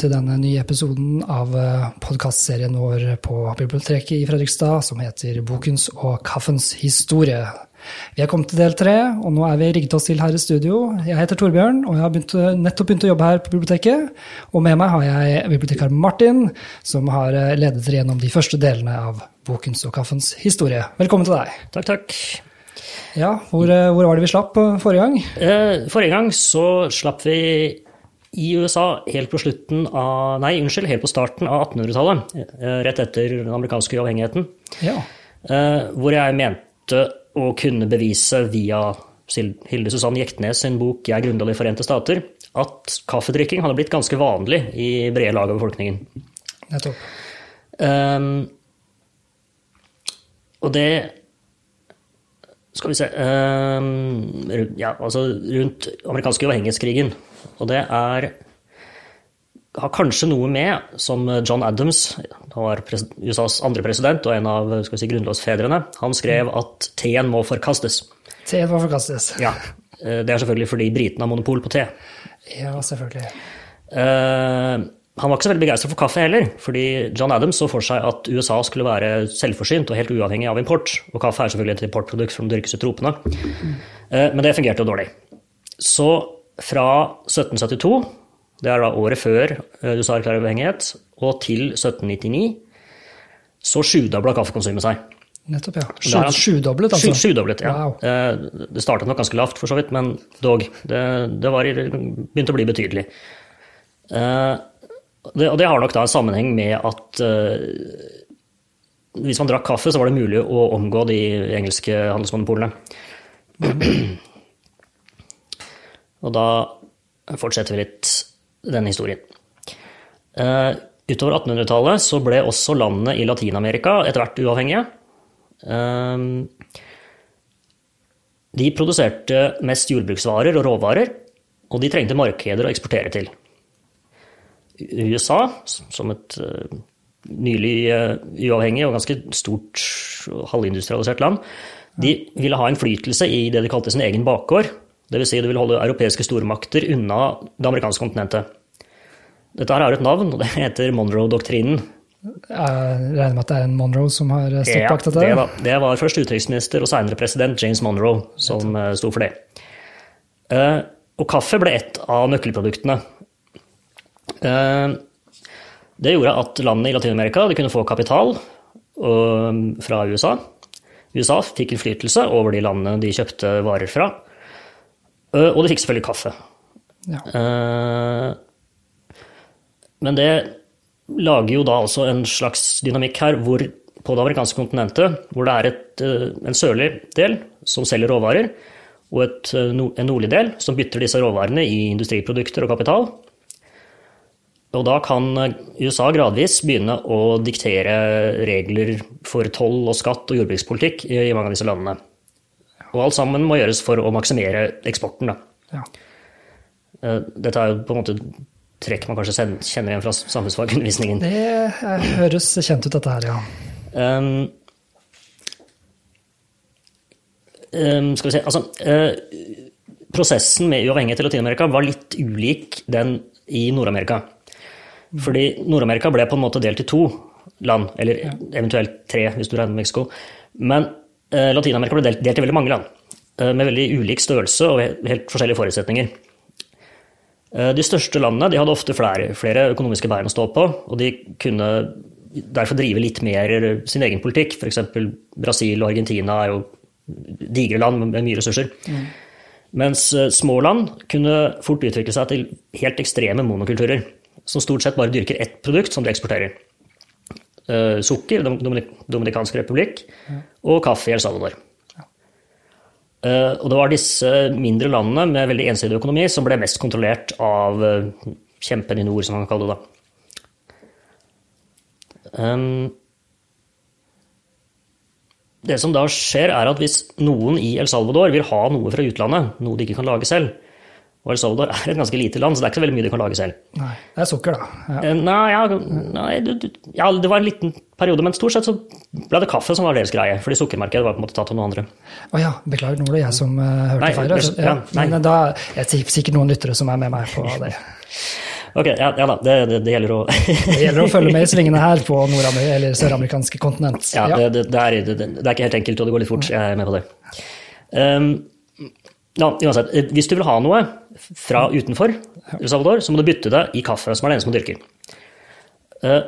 til denne nye episoden av podkastserien vår på biblioteket i Fredrikstad som heter Bokens og kaffens historie. Vi er kommet til del tre, og nå er vi rigget oss til her i studio. Jeg heter Torbjørn, og jeg har begynt, nettopp begynt å jobbe her på biblioteket. Og med meg har jeg bibliotekar Martin, som har ledet dere gjennom de første delene av Bokens og kaffens historie. Velkommen til deg. Takk, takk. Ja, hvor, hvor var det vi slapp forrige gang? Eh, forrige gang så slapp vi i USA helt på av Nei, unnskyld, helt på starten av 1800-tallet. Eh, rett etter den amerikanske uavhengigheten. Ja. Eh, hvor jeg mente å kunne bevise via Hilde Susanne Jektnes sin bok 'Jeg grunnlag i Forente stater' at kaffedrikking hadde blitt ganske vanlig i brede lag av befolkningen. Nettopp. Um, og det Skal vi se um, Ja, altså rundt amerikanske uavhengighetskrigen. Og det er har kanskje noe med, som John Adams, han var USAs andre president og en av si, grunnlovsfedrene, han skrev at teen må forkastes. Teen må forkastes. Ja. Det er selvfølgelig fordi britene har monopol på te. Ja, selvfølgelig. Uh, han var ikke så veldig begeistra for kaffe heller, fordi John Adams så for seg at USA skulle være selvforsynt og helt uavhengig av import. Og kaffe er selvfølgelig et importprodukt som dyrkes i tropene. Uh, men det fungerte jo dårlig. Så fra 1772 det er da året før USA erklærer uavhengighet, og til 1799 så sjudobla kaffekonsumet seg. Nettopp, ja. Sjudoblet, altså? Sjudoblet, ja. Wow. Det startet nok ganske lavt, for så vidt, men dog. Det, det var, begynte å bli betydelig. Det, og det har nok da en sammenheng med at hvis man drakk kaffe, så var det mulig å omgå de engelske handelsmonopolene. Og da fortsetter vi litt denne historien. Uh, utover 1800-tallet så ble også landene i Latin-Amerika etter hvert uavhengige. Uh, de produserte mest jordbruksvarer og råvarer, og de trengte markeder å eksportere til. USA, som et uh, nylig uavhengig og ganske stort halvindustrialisert land, de ville ha innflytelse i det de kalte sin egen bakgård. Dvs. Si det vil holde europeiske stormakter unna det amerikanske kontinentet. Dette her har et navn, og det heter Monroe-doktrinen. Jeg regner med at det er en Monroe som har stått bak dette? Ja, det, det var først utenriksminister og senere president James Monroe som uh, sto for det. Uh, og kaffe ble et av nøkkelproduktene. Uh, det gjorde at landene i Latin-Amerika kunne få kapital fra USA. USA fikk innflytelse over de landene de kjøpte varer fra. Og de fikk selvfølgelig kaffe. Ja. Men det lager jo da altså en slags dynamikk her hvor på det amerikanske kontinentet, hvor det er et, en sørlig del som selger råvarer, og et, en nordlig del som bytter disse råvarene i industriprodukter og kapital. Og da kan USA gradvis begynne å diktere regler for toll og skatt og jordbrukspolitikk i, i mange av disse landene. Og alt sammen må gjøres for å maksimere eksporten. Ja. Dette er jo på en måte trekk man kanskje kjenner igjen fra samfunnsfagundervisningen. Det høres kjent ut, dette her, ja. Um, um, skal vi se Altså uh, Prosessen med uavhengighet i Latin-Amerika var litt ulik den i Nord-Amerika. Fordi Nord-Amerika ble på en måte delt i to land, eller eventuelt tre, hvis du regner med Mexico. Men Latin-Amerika ble delt, delt i veldig mange land, uh, med veldig ulik størrelse og helt forskjellige forutsetninger. De største landene de hadde ofte flere, flere, økonomiske bein å stå på, og de kunne derfor drive litt mer sin egen politikk. F.eks. Brasil og Argentina er jo digre land med mye ressurser. Mm. Mens små land kunne fort utvikle seg til helt ekstreme monokulturer, som stort sett bare dyrker ett produkt som de eksporterer. Sukker, Dominikansk republikk, og kaffe i El Salvador. Uh, og det var disse mindre landene med veldig ensidig økonomi som ble mest kontrollert av uh, kjempen i nord, som man kan kalle det. Um, det som da skjer, er at hvis noen i El Salvador vil ha noe fra utlandet, noe de ikke kan lage selv, og El Salvador er et ganske lite land, så det er ikke så veldig mye de kan lage selv. Nei, Det er sukker, da. Ja. Nei, ja, nei du, du, ja, det var en liten periode, men stort sett så ble det kaffe som var deres greie. Fordi sukkermarkedet var på en måte tatt av noen andre. Å ja, beklager, nå var det jeg som uh, hørte nei, feil. Altså. Ja, men da er det sikkert noen lyttere som er med meg på det. Ok, ja, ja da, det, det, det gjelder å Det gjelder å følge med i svingene her på eller søramerikanske kontinent. Ja, det, det, er, det, det er ikke helt enkelt, og det går litt fort. Jeg er med på det. Um, ja, uansett, hvis du vil ha noe fra utenfor El Salvador, så må du bytte det i kaffe, som er det eneste man dyrker. Uh,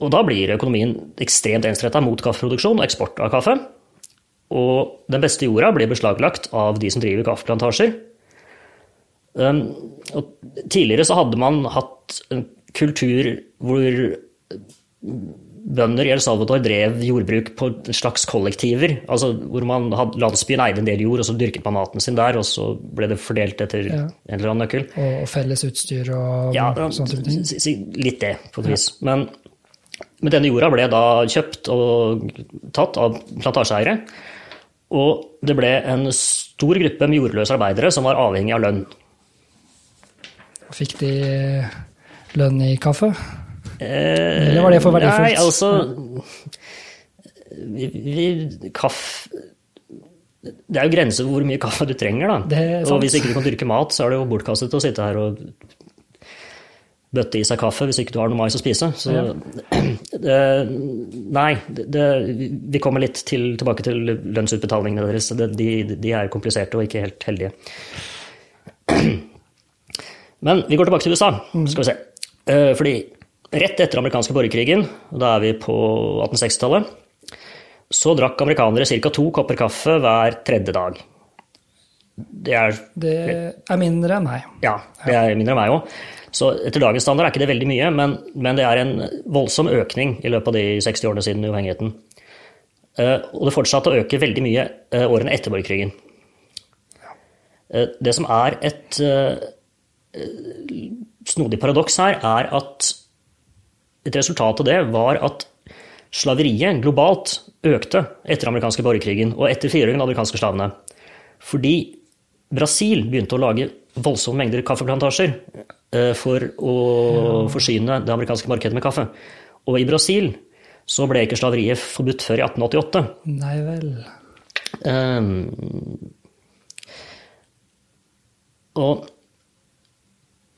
og da blir økonomien ekstremt ensretta mot kaffeproduksjon og eksport av kaffe. Og den beste jorda blir beslaglagt av de som driver kaffeplantasjer. Um, og tidligere så hadde man hatt en kultur hvor bønder i El Salvador drev jordbruk på slags kollektiver. altså Hvor man hadde, landsbyen eide en del jord, og så dyrket man maten sin der, og så ble det fordelt etter Ja. en eller annen nøkkel. Og felles utstyr og Ja, si- si- litt det, på et vis. Men, men denne jorda ble da kjøpt og tatt av plantasjeeiere. Og det ble en stor gruppe med jordløse arbeidere som var avhengig av lønn. Fikk de lønn i kaffe? Eh, Eller var det for verdifullt? Nei, altså vi, vi, Kaffe Det er jo grenser for hvor mye kaffe du trenger, da. Og hvis ikke du kan dyrke mat, så er det jo bortkastet å sitte her og bøtte i seg kaffe hvis ikke du har noe mais å spise. Så Ja. det, Nei, det, det, vi kommer litt til, tilbake til lønnsutbetalingene deres. Det, de, de er kompliserte og ikke helt heldige. Men vi går tilbake til USA, skal vi se. Eh, Fordi rett etter amerikanske borgerkrigen, da er vi på 1860-tallet, så drakk amerikanere ca. to kopper kaffe hver tredje dag. Det er Det er mindre enn meg. ja, det er mindre enn meg òg. Så etter dagens standard er ikke det veldig mye, men, men det er en voldsom økning i løpet av de 60 årene siden uavhengigheten. Eh, og det fortsatte å øke veldig mye eh, årene etter borgerkrigen. Eh, det som er et snodig paradoks her, er at et resultat av det var at slaveriet globalt økte etter den amerikanske borgerkrigen og etter frigjøringen av de amerikanske slavene. Fordi Brasil begynte å lage voldsomme mengder kaffeplantasjer eh, for å forsyne det amerikanske markedet med kaffe. Og i Brasil så ble ikke slaveriet forbudt før i 1888. Nei vel. Um, og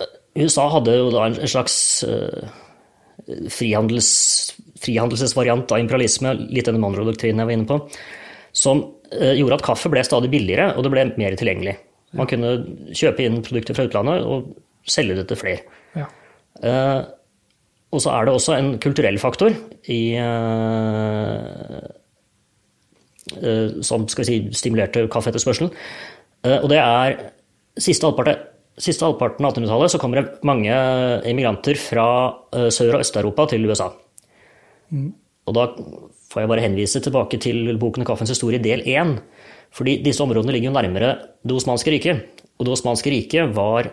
eh, USA hadde jo da en slags eh, frihandels, frihandelsvariant av imperialisme, litt denne Monroe-doktrinen jeg var inne på, som eh, gjorde at kaffe ble stadig billigere, og det ble mer tilgjengelig. Man kunne kjøpe inn produkter fra utlandet og selge det til flere. Ja. Uh, og så er det også en kulturell faktor i, uh, uh, som skal vi si, stimulerte kaffeetterspørselen. Og det er siste halvparten, siste halvparten av 1800-tallet så kommer det mange immigranter fra eh, Sør- og Øst-Europa til USA. Og da får jeg bare henvise tilbake til boken 'Kaffens historie' del 1. Fordi disse områdene ligger jo nærmere Det osmanske riket. Og Det osmanske riket var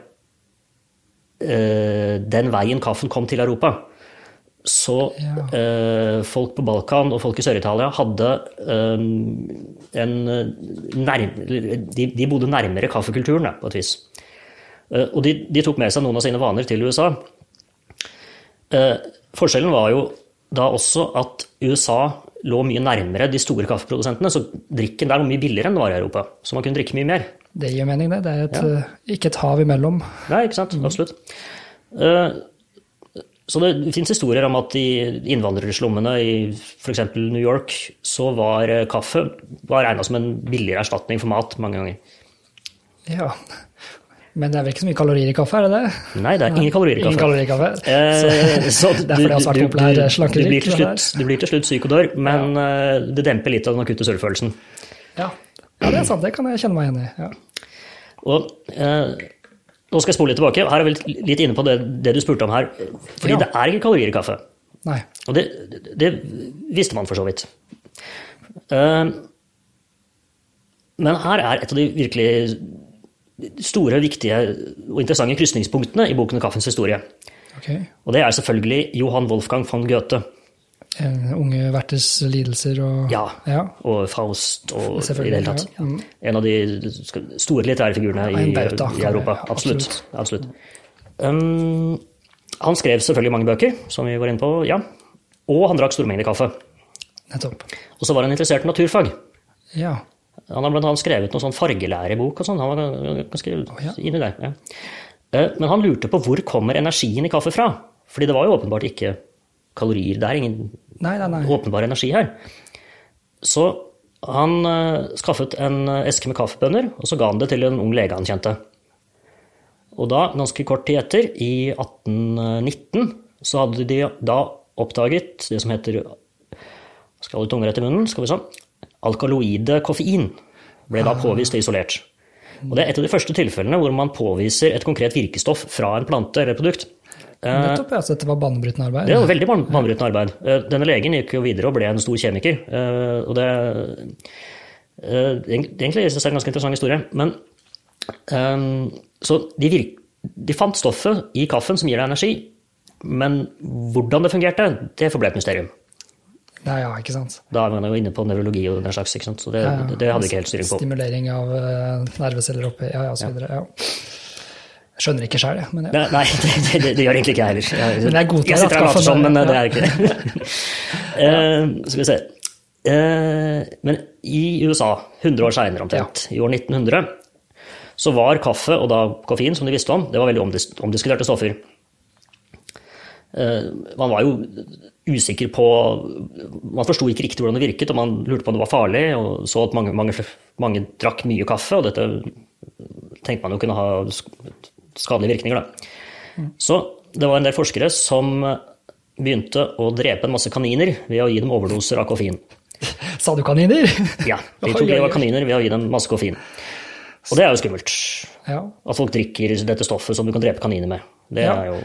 øh, den veien kaffen kom til Europa. Så Ja. øh, folk på Balkan og folk i Sør-Italia hadde øh, en nær, de, de bodde nærmere kaffekulturen, da, på et vis. Eh, og de, de tok med seg noen av sine vaner til USA. Eh, forskjellen var jo da også at USA lå mye nærmere de store kaffeprodusentene, så drikken der var mye billigere enn det var i Europa. Så man kunne drikke mye mer. Det gir mening, det. Det er et, ja. ikke et hav imellom. Nei, ikke sant? Absolutt. Eh, Så det fins historier om at i innvandrerslommene i f.eks. New York, så var eh, kaffe var regna som en billigere erstatning for mat mange ganger. Ja. Men det er vel ikke så mye kalorier i kaffe, er det det? Nei, det er ingen kalorier i kaffe. Ingen kalorier i kaffe. Så, så det er fordi har vært populær der. slutt, du blir til slutt syk og dør, men ja. det demper litt av den akutte sølvfølelsen. Ja. ja, det er sant. Det kan jeg kjenne meg igjen i. Ja. Og eh, Nå skal jeg spole litt tilbake. Her er vi litt inne på det, det du spurte om her. Fordi det er ikke kalorier i kaffe. Nei. Og det, det visste man for så vidt. Eh, Men her er et av de virkelig store, viktige og interessante krysningspunktene i boken 'Kaffens historie'. Okay. Og det er selvfølgelig Johan Wolfgang von Goethe En Unge verters lidelser og Ja. ja. og Faust og i det hele tatt. ja. Mm. En av de store litterære figurene i, i Europa. Absolutt. absolutt. Um, han skrev selvfølgelig mange bøker, som vi var inne på, ja. Og han drakk store mengder kaffe. Nettopp. Og så var han interessert i naturfag. Ja. Han har annet skrevet noen sånn fargelærebok og sånn. Han var ganske ja. inn i det. Ja. Eh, Men han lurte på hvor kommer energien i kaffe fra? Fordi det var jo åpenbart ikke kalorier. Det er ingen Nei, nei, nei. åpenbar energi her. Så han eh, skaffet en eske med kaffebønner, og så ga han det til en ung lege han kjente. Og da, ganske kort tid etter, i 1819, så hadde de da oppdaget det som heter Skal holde tunga rett i munnen, skal vi se. Alkaloide koffein ble da påvist og isolert. Og det er et av de første tilfellene hvor man påviser et konkret virkestoff fra en plante eller et produkt. Nettopp, ja. Så dette var banebrytende arbeid. Det var veldig ban- banebrytende arbeid. Eh, Denne legen gikk jo videre og ble en stor kjemiker. eh, Og det eh, egent- Egentlig synes jeg det er en ganske interessant historie. Men eh, Så de, virk, de fant stoffet i kaffen som gir deg energi, men hvordan det fungerte, det forble et mysterium. Ja, ja, ikke sant. Da er man jo inne på nevrologi og den slags, ikke sant? så det, Ja, ja. det hadde vi ikke helt styring på. Stimulering av eh, nerveceller oppi, ja, ja, videre. Ja. Jeg skjønner ikke sjøl, jeg. Men ja. Nei, nei det, det, det gjør egentlig ikke jeg heller. Jeg, Men jeg godtar jeg sitter her og at later som, men det er ikke ikke. uh, skal vi se. Uh, men i USA, 100 år seinere omtrent, i år 1900, så var kaffe, og da koffein, som de visste om, det var veldig omdis omdiskuterte stoffer. Uh, man var jo usikker på Man forsto ikke riktig hvordan det virket, og man lurte på om det var farlig, og så at mange, mange, mange drakk mye kaffe, og dette tenkte man jo kunne ha skadelige virkninger. Da. Så det var en del forskere som begynte å drepe en masse kaniner ved å gi dem overdoser av koffein. Sa du kaniner? Ja, De tok livet av kaniner ved å gi dem masse koffein. Og det er jo skummelt. Ja. At folk drikker dette stoffet som du kan drepe kaniner med. Det ja. er jo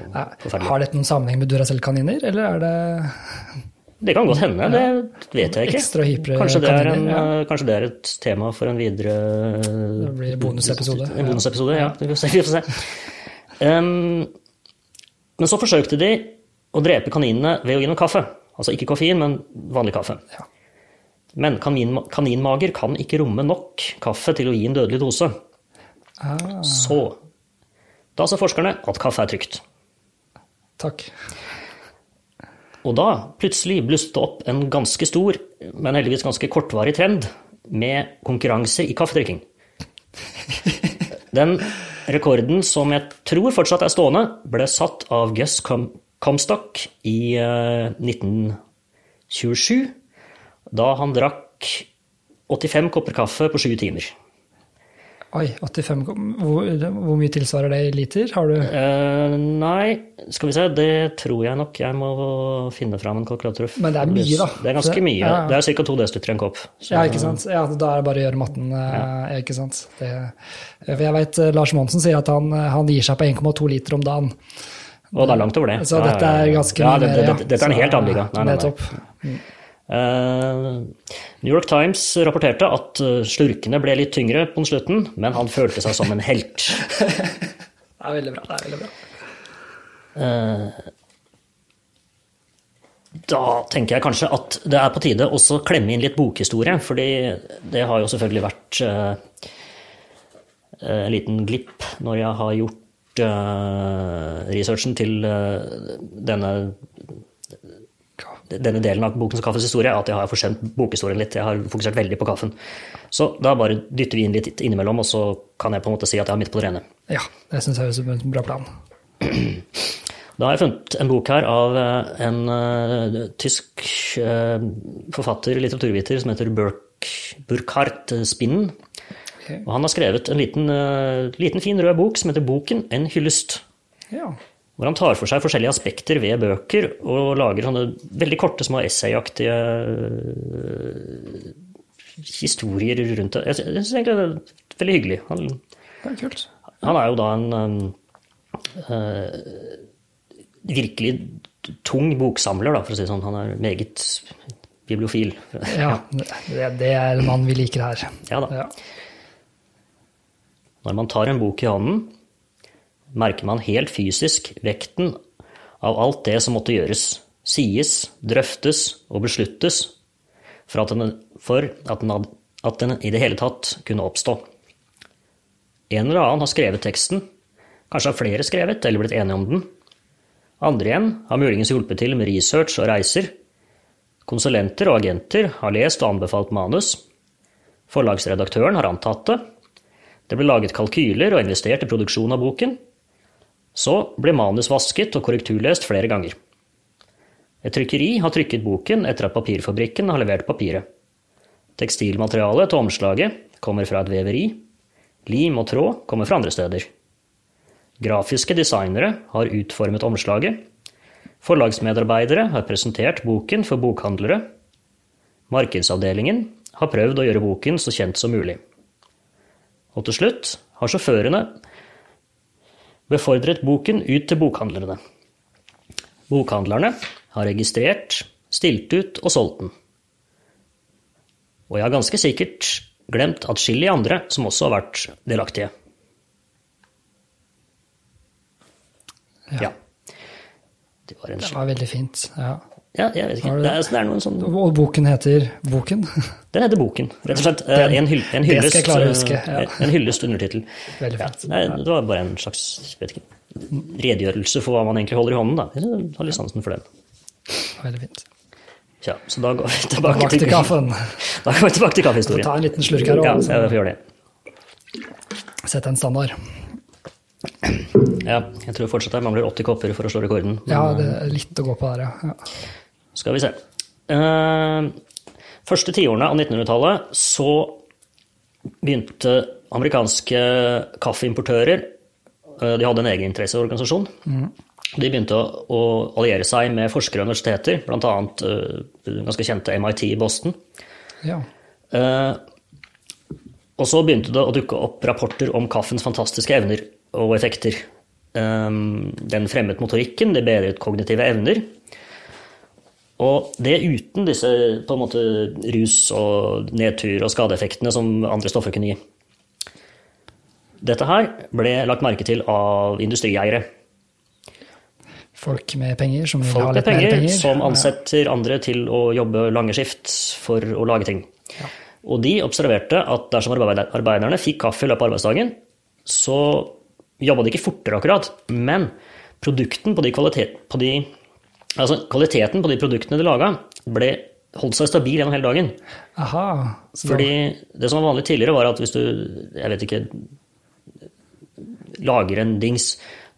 forferdelig. Har dette noen sammenheng med Duracell-kaniner, eller er det Det kan godt hende, det vet jeg ikke. Kanskje det, er en, kanskje det er et tema for en videre Det blir bonusepisode. En bonusepisode, ja. Vi får se. Um, men så forsøkte de å drepe kaninene ved å gi dem kaffe. Altså ikke koffein, men vanlig kaffe. Ja. Men kanin, kaninmager kan ikke romme nok kaffe til å gi en dødelig dose. Ah, Så da sa forskerne at kaffe er trygt. takk. Og da plutselig blusset det opp en ganske stor, men heldigvis ganske kortvarig trend med konkurranser i kaffedrikking. Den rekorden som jeg tror fortsatt er stående, ble satt av Gus Com Comstock i eh, 1927, da han drakk 85 kopper kaffe på sju timer. Oi, 85 hvor, hvor mye tilsvarer det i liter? Har du uh, nei, skal vi se, det tror jeg nok jeg må finne fram en kalkulator. Men det er mye, da. Det er ganske mye. ja, ja. Det er ca. 2 dl en kopp. Så- Ja, ikke sant? Ja, da er det bare å gjøre matten. eh, Ja. Ikke sant? Det, jeg vet eh, Lars Monsen sier at han, han gir seg på 1,2 liter om dagen. Og det er langt over det. Så dette er ganske ja, mye det, mer, det, det, Dette er en helt annen liga. Nei, nei, nei. Eh, New York Times rapporterte at eh, slurkene ble litt tyngre på slutten, men han følte seg som en helt. Det er veldig bra. det er veldig bra. Da tenker jeg kanskje at det er på tide også å klemme inn litt bokhistorie, fordi det har jo selvfølgelig vært eh, en liten glipp når jeg har gjort eh, researchen til eh, denne denne delen av bokens kaffes historie, at jeg har forsømt bokhistorien litt. Jeg har fokusert veldig på kaffen. Så da bare dytter vi inn litt innimellom, og så kan jeg på en måte si at jeg har midt på det rene. Ja, det syns jeg høres ut som en bra plan. Da har jeg funnet en bok her av eh, en uh, tysk uh, forfatter, litteraturviter, som heter Burk, Burkhardt Spinnen. Okay. Og han har skrevet en liten, uh, liten fin rød bok som heter Boken en hyllest. Ja. Hvor han tar for seg forskjellige aspekter ved bøker og lager sånne veldig korte, små essayaktige øh, historier rundt det. Jeg sy- syns egentlig det er veldig hyggelig. Han, Det er kult. han er jo da en øh, virkelig tung boksamler, da, for å si det sånn. Han er meget bibliofil. Ja, det, er en mann vi liker her. Ja da. Når man tar en bok i hånden, merker man helt fysisk vekten av alt det som måtte gjøres, sies, drøftes og besluttes for at den, for at den, had- at den i det hele tatt kunne oppstå. En eller annen har skrevet teksten, kanskje har flere skrevet eller blitt enige om den. Andre igjen har muligens hjulpet til med research og reiser. Konsulenter og agenter har lest og anbefalt manus. Forlagsredaktøren har antatt det. Det ble laget kalkyler og investert i produksjon av boken. Så ble manus vasket og korrekturlest flere ganger. Et trykkeri har trykket boken etter at papirfabrikken har levert papiret. Tekstilmaterialet til omslaget kommer fra et veveri. Lim og tråd kommer fra andre steder. Grafiske designere har utformet omslaget. Forlagsmedarbeidere har presentert boken for bokhandlere. Markedsavdelingen har prøvd å gjøre boken så kjent som mulig. Og til slutt har sjåførene befordret boken ut til bokhandlerne. Bokhandlerne har registrert, stilt ut og solgt den. Og jeg har ganske sikkert glemt atskillige andre som også har vært delaktige. Ja. Det var, det var veldig fint. Ja. Ja. jeg vet ikke. Det er, det er sånn... Og boken heter Boken? Den heter Boken, rett og slett. Den, en, hyll, en hyllest, det skal jeg klare å huske. Ja. En hyllest undertittel. Veldig fint. Ja. det var bare en slags vet ikke, redegjørelse for hva man egentlig holder i hånden. Da. Jeg har litt sansen for den. Veldig fint. Ja, så da går vi tilbake, tilbake til kaffen. Da går vi tilbake til kaffehistorien. Ta en liten slurk her òg. Ja, jeg gjøre det. Sette en standard. Ja, jeg tror fortsatt jeg mangler 80 kopper for å slå rekorden. Men, ja, det er litt å gå på der, ja. Skal vi se. Uh, første tiårene av 1900-tallet så begynte amerikanske kaffeimportører uh, De hadde en egeninteresseorganisasjon. Mm. De begynte å, alliere seg med forskere og universiteter, bl.a. Uh, ganske kjente MIT i Boston. Ja. Og så begynte det å dukke opp rapporter om kaffens fantastiske evner og effekter. Den fremmet motorikken, det bedret kognitive evner. Og det uten disse på en måte rus og nedtur og skadeeffektene som andre stoffer kunne gi. Dette her ble lagt merke til av industrieiere. Folk med penger som vil ha litt penger, mer penger. som ansetter andre til å jobbe lange skift for å lage ting. Ja. Og de observerte at dersom arbeiderne fikk kaffe i løpet av arbeidsdagen, så jobba de ikke fortere akkurat, men produkten på de kvalitet, på de, altså kvaliteten på de produktene de laga, holdt seg stabil gjennom hele dagen. Aha. Så Fordi det som var vanlig tidligere, var at hvis du, jeg vet ikke, lager en dings,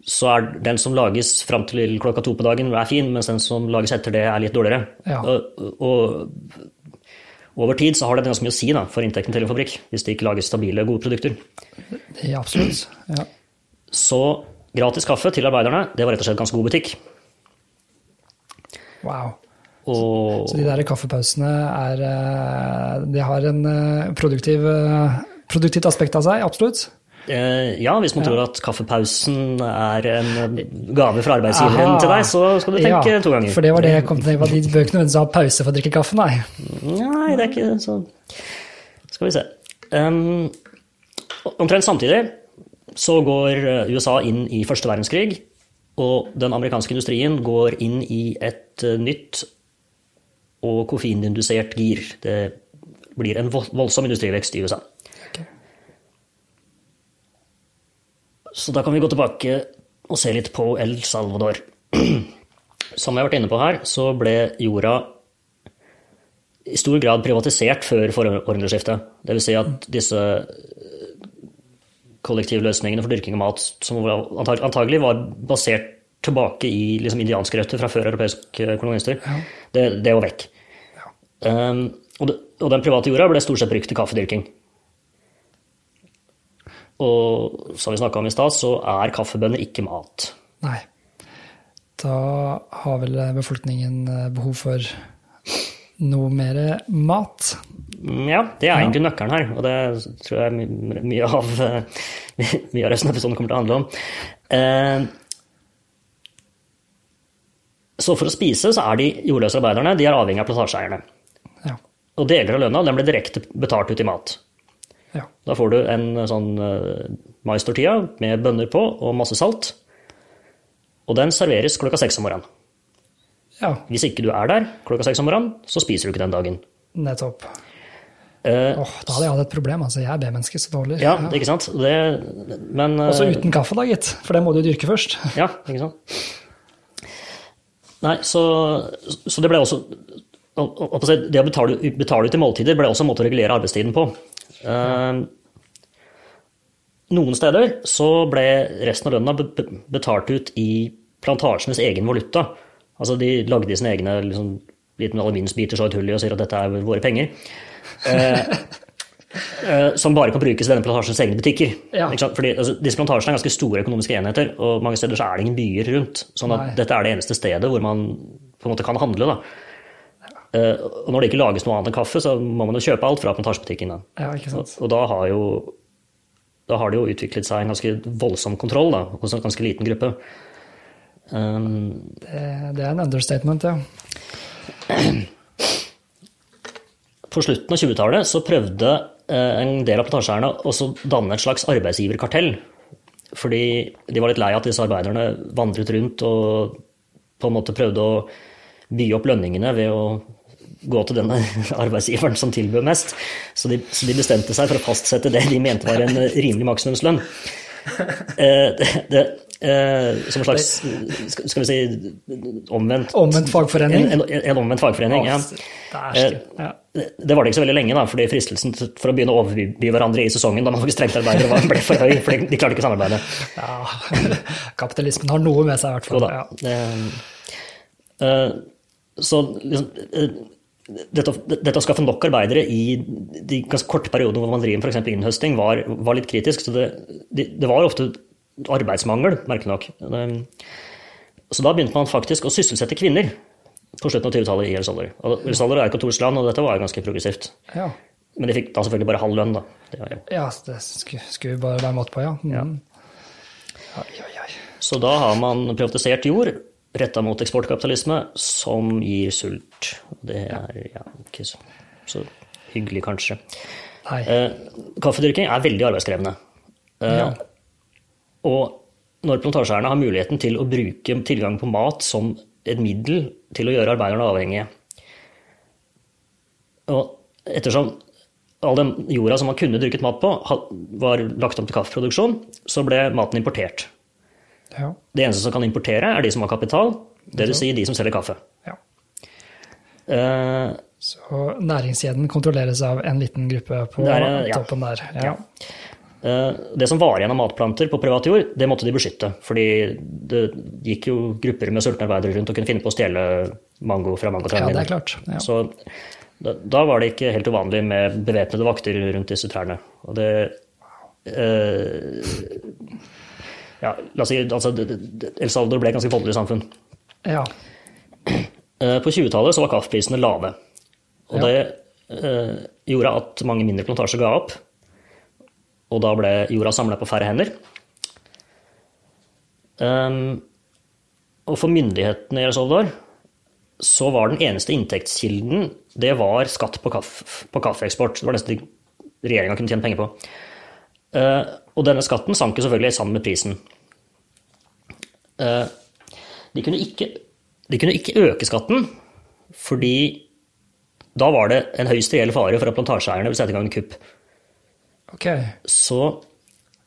så er den som lages fram til klokka to på dagen, er fin, mens den som lages etter det, er litt dårligere. Ja. Og, og over tid så har det ganske mye å si da, for inntekten til en fabrikk, hvis det ikke lages stabile, gode produkter. Det Ja, absolutt. Ja. Så gratis kaffe til arbeiderne, det var rett og slett ganske god butikk. Wow. Og Så de der kaffepausene er eh, De har en eh, produktiv, eh, produktivt aspekt av seg, absolutt. ja, hvis man tror at kaffepausen er en gave fra arbeidsgiveren til deg, så skal du tenke ja, to ganger. For det var det jeg kom til at de bør ikke nødvendigvis ha pause for å drikke kaffe, nei. Nei, det er ikke så Skal vi se. Um, omtrent samtidig så går USA inn i første verdenskrig, og den amerikanske industrien går inn i et eh, nytt og koffeinindusert gir. Det blir en voldsom industrivekst i USA. Ok. Så da kan vi gå tilbake og se litt på El Salvador. Som jeg har vært inne på her, så ble jorda i stor grad privatisert før århundreskiftet. Det vil si at disse kollektivløsningene for dyrking av mat, som antagelig var basert tilbake i liksom, indianske røtter fra før europeiske kolonister, det, det var vekk. Um, og, det, og den private jorda ble stort sett brukt til kaffedyrking. Og som vi snakka om i stad, så er kaffebønner ikke mat. Nei. Da har vel befolkningen eh, behov for noe mer mat. Mm, Ja, det er egentlig nøkkelen her, og det tror jeg mye av, eh, mye av resten av episoden kommer til å handle om. Eh, Så for å spise så er de jordløse arbeiderne de er avhengig av plantasjeeierne. Ja. Og deler av lønna den blir direkte betalt ut i mat. ja. Da får du en sånn uh, maistortilla med bønner på og masse salt. Og den serveres klokka seks om morgenen. Ja, Hvis ikke du er der klokka seks om morgenen, så spiser du ikke den dagen. nettopp. Uh, Åh, da hadde jeg hatt et problem. altså Jeg er B-menneske, så dårlig. ja, ikke sant? Det, men uh, Også uten kaffe, da, gitt. For det må du dyrke først. Ja, ikke sant? Nei, så, så det ble også Det å betale, betale i måltider ble også en måte å regulere arbeidstiden på. Eh, noen steder så ble resten av lønna be- be- betalt ut i plantasjenes egen valuta. Altså de lagde sine egne liksom, liten aluminiumsbiter, så et hull i og sier at dette er våre penger. Eh, som bare kan brukes i denne plantasjens egne butikker. Ja. Fordi altså, Disse plantasjene er ganske store økonomiske enheter, og mange steder så er det ingen byer rundt. sånn at Nei. dette er det eneste stedet hvor man på en måte kan handle. da. Eh, og når det ikke lages noe annet enn kaffe, så må man jo kjøpe alt fra plantasjebutikken. da. Ja, ikke sant. Og, og da har jo da har det jo utviklet seg en ganske voldsom kontroll da, hos en ganske liten gruppe. Um, Det, det er en understatement, ja. på slutten av 20-tallet så prøvde eh, en del av plantasjeeierne også danne et slags arbeidsgiverkartell. Fordi de var litt lei at disse arbeiderne vandret rundt og på en måte prøvde å by opp lønningene ved å gå til denne arbeidsgiveren som tilbød mest. Så de, så de bestemte seg for å fastsette det de mente var en rimelig maksimumslønn. Eh, det, det, eh, som en slags skal vi si omvendt Omvendt fagforening? En, en, en omvendt fagforening, ja. Dæsken. Ja. Det var det ikke så veldig lenge, da, fordi fristelsen for å begynne å overby hverandre i sesongen da man var- ble for høy, for de klarte ikke å samarbeide. ja. Kapitalismen har noe med seg, i hvert fall. da. Ja. Eh, så liksom, eh, dette, dette å skaffe nok arbeidere i de ganske korte periodene hvor man driver f.eks. innhøsting, var, var litt kritisk. Så det, det, det var ofte arbeidsmangel, merkelig nok. Så da begynte man faktisk å sysselsette kvinner på slutten av 20-tallet i El Salvador. El Salvador er et katolsk land, og dette var ganske progressivt. Ja. Men de fikk da selvfølgelig bare halv lønn, da. Det var ja. ja, det skulle, vi bare være måte på, ja. Mm. Oi, oi, oi. Så da har man privatisert jord retta mot eksportkapitalisme som gir sult. Det er ja, ikke så, så hyggelig, kanskje. Eh, kaffedyrking er veldig arbeidskrevende. Eh, Ja. Og når plantasjeeierne har muligheten til å bruke tilgang på mat som et middel til å gjøre arbeiderne avhengige Og ettersom all den jorda som man kunne dyrket mat på, var lagt om til kaffeproduksjon, så ble maten importert. Ja. Det eneste som kan importere, er de som har kapital, dvs. Si de som selger kaffe. ja. Uh, Så næringskjeden kontrolleres av en liten gruppe på er, ja. toppen der. Ja. Eh, det som var igjen av matplanter på privat jord, det måtte de beskytte. Fordi det gikk jo grupper med sultne rundt og kunne finne på å stjele mango fra ja, mangotrærne det er klart. Ja. Så da, da var det ikke helt uvanlig med bevæpnede vakter rundt disse trærne. Og det eh, Ja, la oss si altså, El Salvador ble et ganske voldelig samfunn. ja. Eh, På 20-tallet var kaffeprisene lave. Og Ja. det eh, gjorde at mange mindre plantasjer ga opp. Og da ble jorda samla på færre hender. Um, og for myndighetene i El Salvador så var den eneste inntektskilden det var skatt på, kaff, på kaffeeksport. Det var nesten det regjeringa kunne tjene penger på. Uh, og denne skatten sank jo selvfølgelig sammen med prisen. Uh, de kunne ikke, de kunne ikke øke skatten, fordi da var det en høyst reell fare for at plantasjeeierne ville sette i gang en kupp. Ok. Så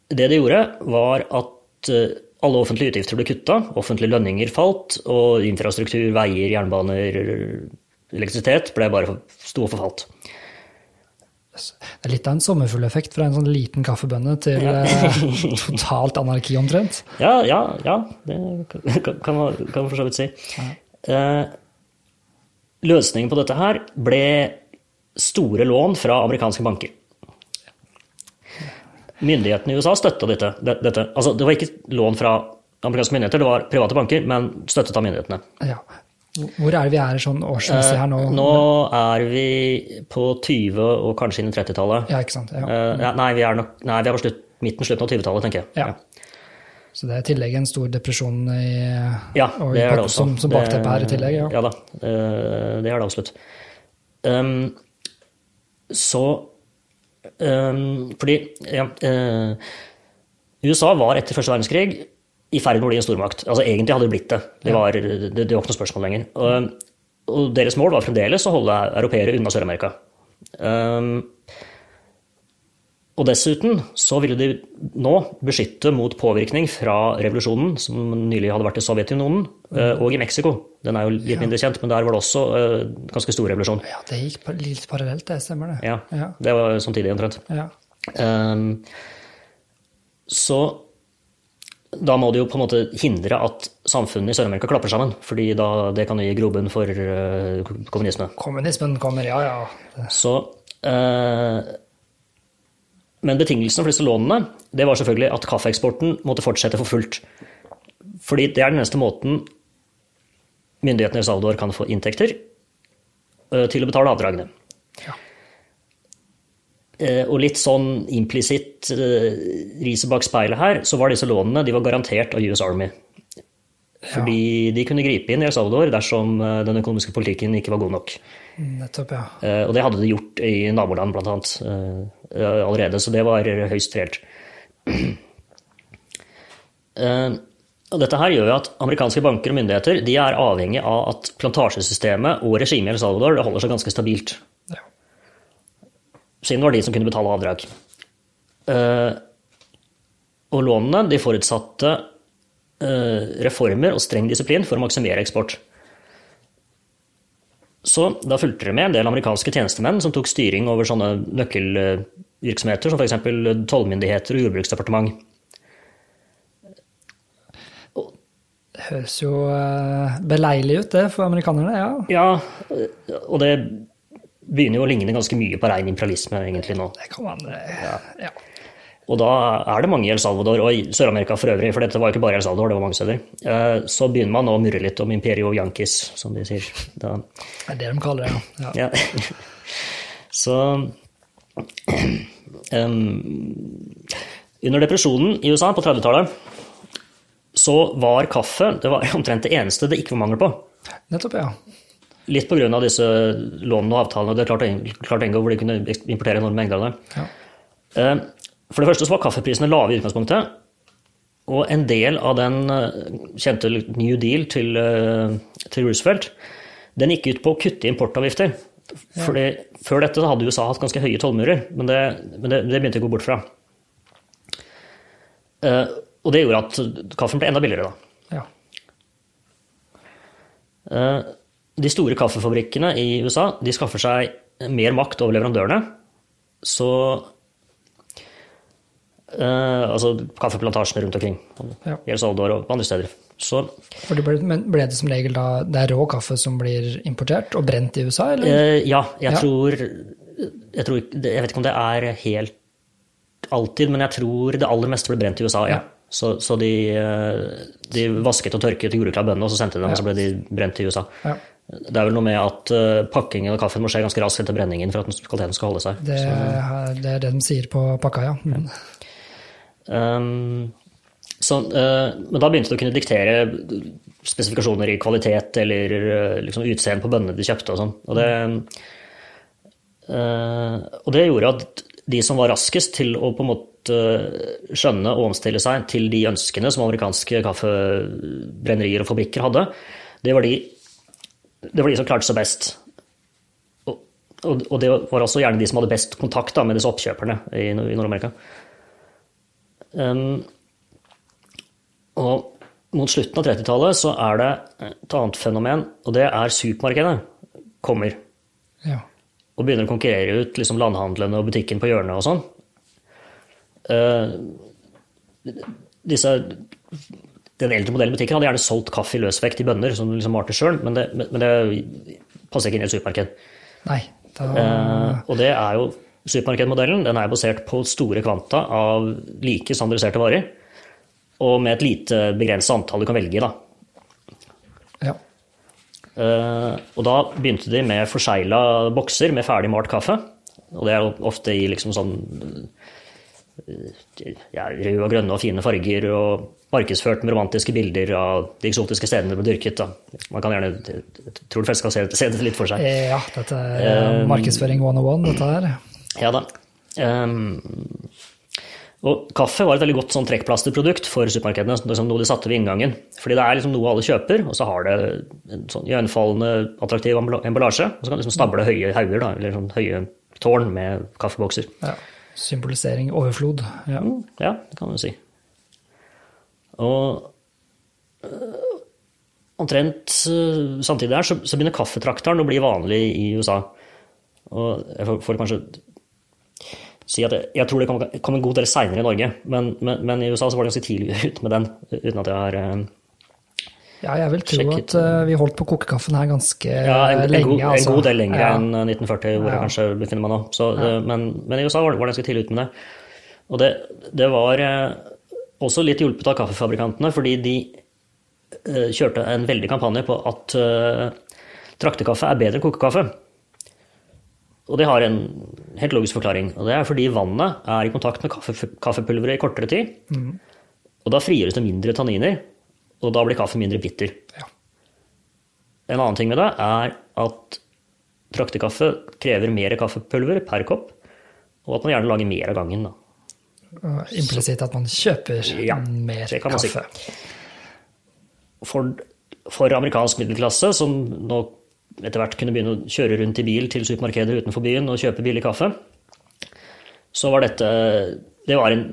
det de gjorde, var at eh, alle offentlige utgifter ble kutta, offentlige lønninger falt, og infrastruktur, veier, jernbaner, elektrisitet ble bare sto og forfalt. Det er litt av en sommerfugleffekt fra en sånn liten kaffebønne til ja. totalt anarki omtrent. Ja, ja, ja. Det kan, man kan man for så vidt si. Eh, løsningen på dette her ble store lån fra amerikanske banker. Myndighetene i USA støtta dette. det- dette. Altså, det var ikke lån fra amerikanske myndigheter, det var private banker, men støttet av myndighetene. Ja. Hvor er det vi er sånn årsmessig her nå? Eh, Nå er vi på 20- og kanskje inn i 30-tallet. Ja, ikke sant. Ja. Eh, nei, vi er nok nei, vi er på slutt, midten, slutten av 20-tallet, tenker jeg. Ja. Så det er i tillegg en stor depresjon i, Ja, og det er det også. som, som bakteppe her i tillegg. Ja. Ja da, det er det absolutt. Um, så Fordi ja, eh, USA var etter første verdenskrig i ferd med å bli en stormakt. Altså Egentlig hadde det blitt det. Det var, det, det var ikke noe spørsmål lenger. Og, og deres mål var fremdeles å holde europeere unna Sør-Amerika. Um, og dessuten så ville de nå beskytte mot påvirkning fra revolusjonen, som nylig hadde vært i Sovjetunionen, eh, og i Mexico. Den er jo litt mindre kjent, men der var det også eh, ganske stor revolusjon. ja, det gikk litt parallelt, det stemmer det. Ja, Ja. Det var samtidig omtrent. Ja. Um, Så da må det jo på en måte hindre at samfunnet i Sør-Amerika klapper sammen. fordi da det kan gi grobunn for eh, kommunisme. Kommunismen kommer, ja ja. Så, eh, men betingelsene for disse lånene det var selvfølgelig at kaffeeksporten måtte fortsette for fullt. Fordi det er den eneste måten myndighetene i Salvador kan få inntekter eh, til å betale avdragene. Ja. Eh, og litt sånn implisitt eh, riset bak speilet her, så var disse lånene de var garantert av US Army. Fordi de kunne gripe inn i El Salvador dersom eh, den økonomiske politikken ikke var god nok. Nettopp, ja. Eh, Og det hadde de gjort i naboland blant annet eh, allerede, så det var høyst reelt. Eh, Og dette her gjør jo at amerikanske banker og myndigheter de er avhengig av at plantasjesystemet og regimet i El Salvador holder seg ganske stabilt. ja. Siden det var de som kunne betale avdrag. Eh, Og lånene de forutsatte reformer og streng disiplin for å maksimere eksport. Så da fulgte det med en del amerikanske tjenestemenn som tok styring over sånne nøkkelvirksomheter, som f.eks. tollmyndigheter og jordbruksdepartement. Høres jo eh, beleilig ut, det, for amerikanerne. Ja. Ja, og det begynner jo å ligne ganske mye på rein imperialisme egentlig nå. Det kan man ja. ja. Og da er det mange i El Salvador, og i Sør-Amerika for øvrig, for dette var ikke bare El Salvador, det var mange steder, eh, så begynner man å murre litt om Imperio Yankees, som de sier. Da, Det er det de kaller det, ja. ja. Så um, Under depresjonen i USA på 30-tallet så var kaffe det var omtrent det eneste det ikke var mangel på. Nettopp, ja. Litt pga. disse lånene og avtalene. Det er klart, klart Engo, hvor de kunne importere enorme mengder av det. ja. Eh, For det første så var kaffeprisene lave i utgangspunktet. Og en del av den eh, kjente New Deal til, eh, til Roosevelt, den gikk ut på å kutte importavgifter. Fordi Før dette hadde USA hatt ganske høye tollmurer, men, det, men det, det begynte å gå bort fra. Uh, Og det gjorde at kaffen ble enda billigere, da. ja. Uh, De store kaffefabrikkene i USA de skaffer seg mer makt over leverandørene. Så eh, Altså kaffeplantasjene rundt omkring. Ja. El og andre steder. Så ble, men ble det som regel da det er rå kaffe som blir importert og brent i USA, eller? Uh, ja, jeg Ja. tror jeg, tror jeg vet ikke om det er helt alltid, men jeg tror det aller meste ble brent i USA, ja. Ja. Så, så de, eh, de vasket og tørket gjorde klar bønnene, og så sendte de dem, og så ble de brent i USA. Ja. Det er vel noe med at uh, pakkingen av kaffen må skje ganske raskt etter brenningen for at den- kvaliteten skal holde seg. Det, er- det det de sier på pakka, ja. Mm. Um, så, uh, men da begynte du å kunne diktere spesifikasjoner i kvalitet eller uh, liksom utseende på bønnene de kjøpte og sånn. Og eh, og det gjorde at de som var raskest til å på en måte skjønne og omstille seg til de ønskene som amerikanske kaffebrennerier og fabrikker hadde, det var de, det var de som klarte seg best. Og, og, og det var også gjerne de som hadde best kontakt da, med disse oppkjøperne i, i Nord-Amerika. Og mot slutten av 30-tallet så er det et annet fenomen, og det er supermarkedet kommer ja. og begynner å konkurrere ut liksom landhandlene og butikken på hjørnet og sånn. Uh, disse, den eldre modellen butikken hadde gjerne solgt kaffe i løsvekt i bønner som liksom malte sjøl, men, det, men men det passer ikke inn i et supermarked. Nei, da uh, og det er jo supermarkedmodellen. Den er basert på store kvanta av like standardiserte varer. Og med et lite begrenset antall du kan velge i. Ja. Uh, og da begynte de med forsegla bokser med ferdig malt kaffe. Og det er ofte i liksom sånn eh, ja, røde og grønne og fine farger, og markedsført med romantiske bilder av de eksotiske stedene det ble dyrket. Da. Man kan gjerne, jeg tror de fleste skal se, se dette litt for seg. ja, dette er markedsføring 101, dette her. Ja da. Um, og kaffe var et veldig godt sånn trekkplasterprodukt for supermarkedene. Liksom noe de satte ved inngangen. Fordi det er liksom noe alle kjøper, og så har det en sånn iøynefallende, attraktiv emballasje. Og så kan du liksom stable høye hauger, da, eller sånn høye tårn med kaffebokser. Ja. Symbolisering overflod. Ja. Ja, det kan du si. Og øh, omtrent øh, samtidig der så, så begynner kaffetrakteren å bli vanlig i USA. Og jeg får, får kanskje si at jeg, tror det kom, kom en god del seinere i Norge, men, men, men, i USA så var det ganske tidlig ut med den, uten at jeg har uh, Ja, jeg vil tro at uh, vi holdt på kokekaffen her ganske ja, en, en, lenge. god, en altså. god del lenger Ja. enn 1940, hvor jeg Ja. kanskje befinner meg nå. Så, det, men, men i USA var det, var det ganske tidlig ute med det. Og det, det var uh, også litt hjulpet av kaffefabrikantene, fordi de uh, kjørte en veldig kampanje på at eh, traktekaffe er bedre enn kokekaffe. Og det har en helt logisk forklaring. Og det er fordi vannet er i kontakt med kaffe, kaffepulveret i kortere tid. Og da frigjøres det mindre tanniner, og da blir kaffen mindre bitter. Ja. En annen ting med det er at traktekaffe krever mer kaffepulver per kopp, og at man gjerne lager mer av gangen. Da. Implisitt at man kjøper Ja, mer kaffe. For, for amerikansk middelklasse, som nå etter hvert kunne begynne å kjøre rundt i bil til supermarkeder utenfor byen og kjøpe billig kaffe, så var dette det var en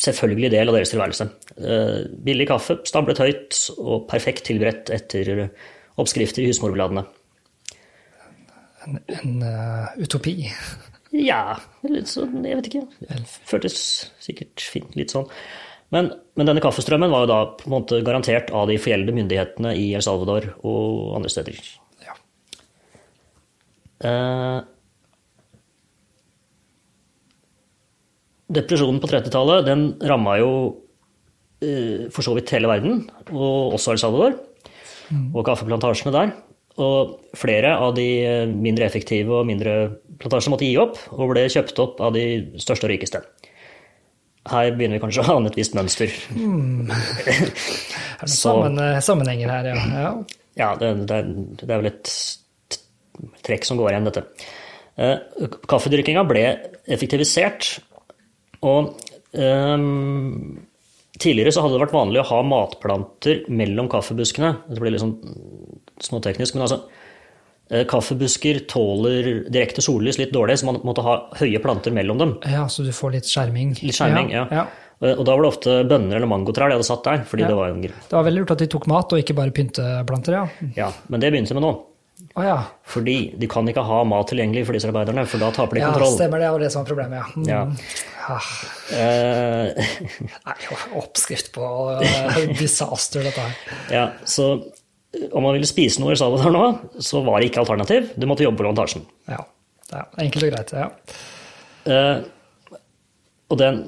selvfølgelig del av deres tilværelse. Eh, Billig kaffe, stablet høyt og perfekt tilberedt etter oppskrifter i husmorbladene. En, en uh, utopi. Ja, litt sånn, jeg vet ikke. Det føltes sikkert fint, litt sånn. Men, men denne kaffestrømmen var jo da på en måte garantert av de forgjeldede myndighetene i El Salvador og andre steder. Eh, depresjonen på 30-tallet, den ramma jo eh, for så vidt hele verden, og også El Salvador, og kaffeplantasjene der. Og flere av de mindre effektive og mindre plantasjene måtte gi opp, og ble kjøpt opp av de største og rikeste. Her begynner vi kanskje å ane et visst mønster. Er det Så- sammen, eh, sammenhenger her, ja. ja. Ja, det, det, det er vel et trekk som går igjen, dette. Eh, kaffedyrkinga ble effektivisert, og ehm, tidligere så hadde det vært vanlig å ha matplanter mellom kaffebuskene. Det blir litt sånn småteknisk, men altså eh, Kaffebusker tåler direkte sollys litt dårlig, så man måtte ha høye planter mellom dem. Ja, så du får litt skjerming. Litt skjerming, ja. ja. Eh, Og da var det ofte bønner eller mangotrær de hadde satt der, fordi Ja. det var en grunn. Det var veldig lurt at de tok mat, og ikke bare pynteplanter, ja. Ja, men det begynte med nå. Å ja. Fordi de kan ikke ha mat tilgjengelig for disse arbeiderne, for da taper de Ja, kontroll. stemmer det, og det som er problemet, ja. Mm. Ja. Ah, Eh, Nei, oppskrift på eh, disaster, dette her. ja, så eh, om man ville spise noe i Salvador nå, så var det ikke alternativ. Du måtte jobbe på plantasjen. Ja. ja. Enkelt og greit, ja. Eh, og den,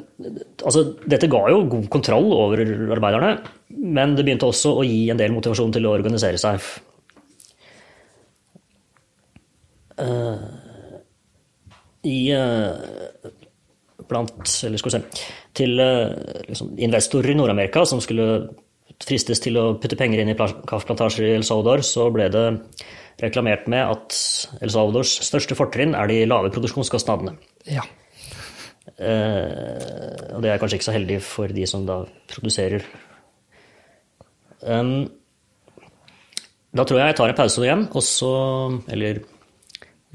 altså, dette ga jo god kontroll over arbeiderne, men det begynte også å gi en del motivasjon til å organisere seg. Eh, I eh, blant Eller skal vi se Til eh, liksom, investorer i Nord-Amerika som skulle fristes til å putte penger inn i pla- kaffeplantasjer i El Salvador, så ble det reklamert med at El Salvadors største fortrinn er de lave produksjonskostnadene. ja. Eh, og det er kanskje ikke så heldig for de som da produserer. Um, da tror jeg jeg tar en pause igjen, og så Eller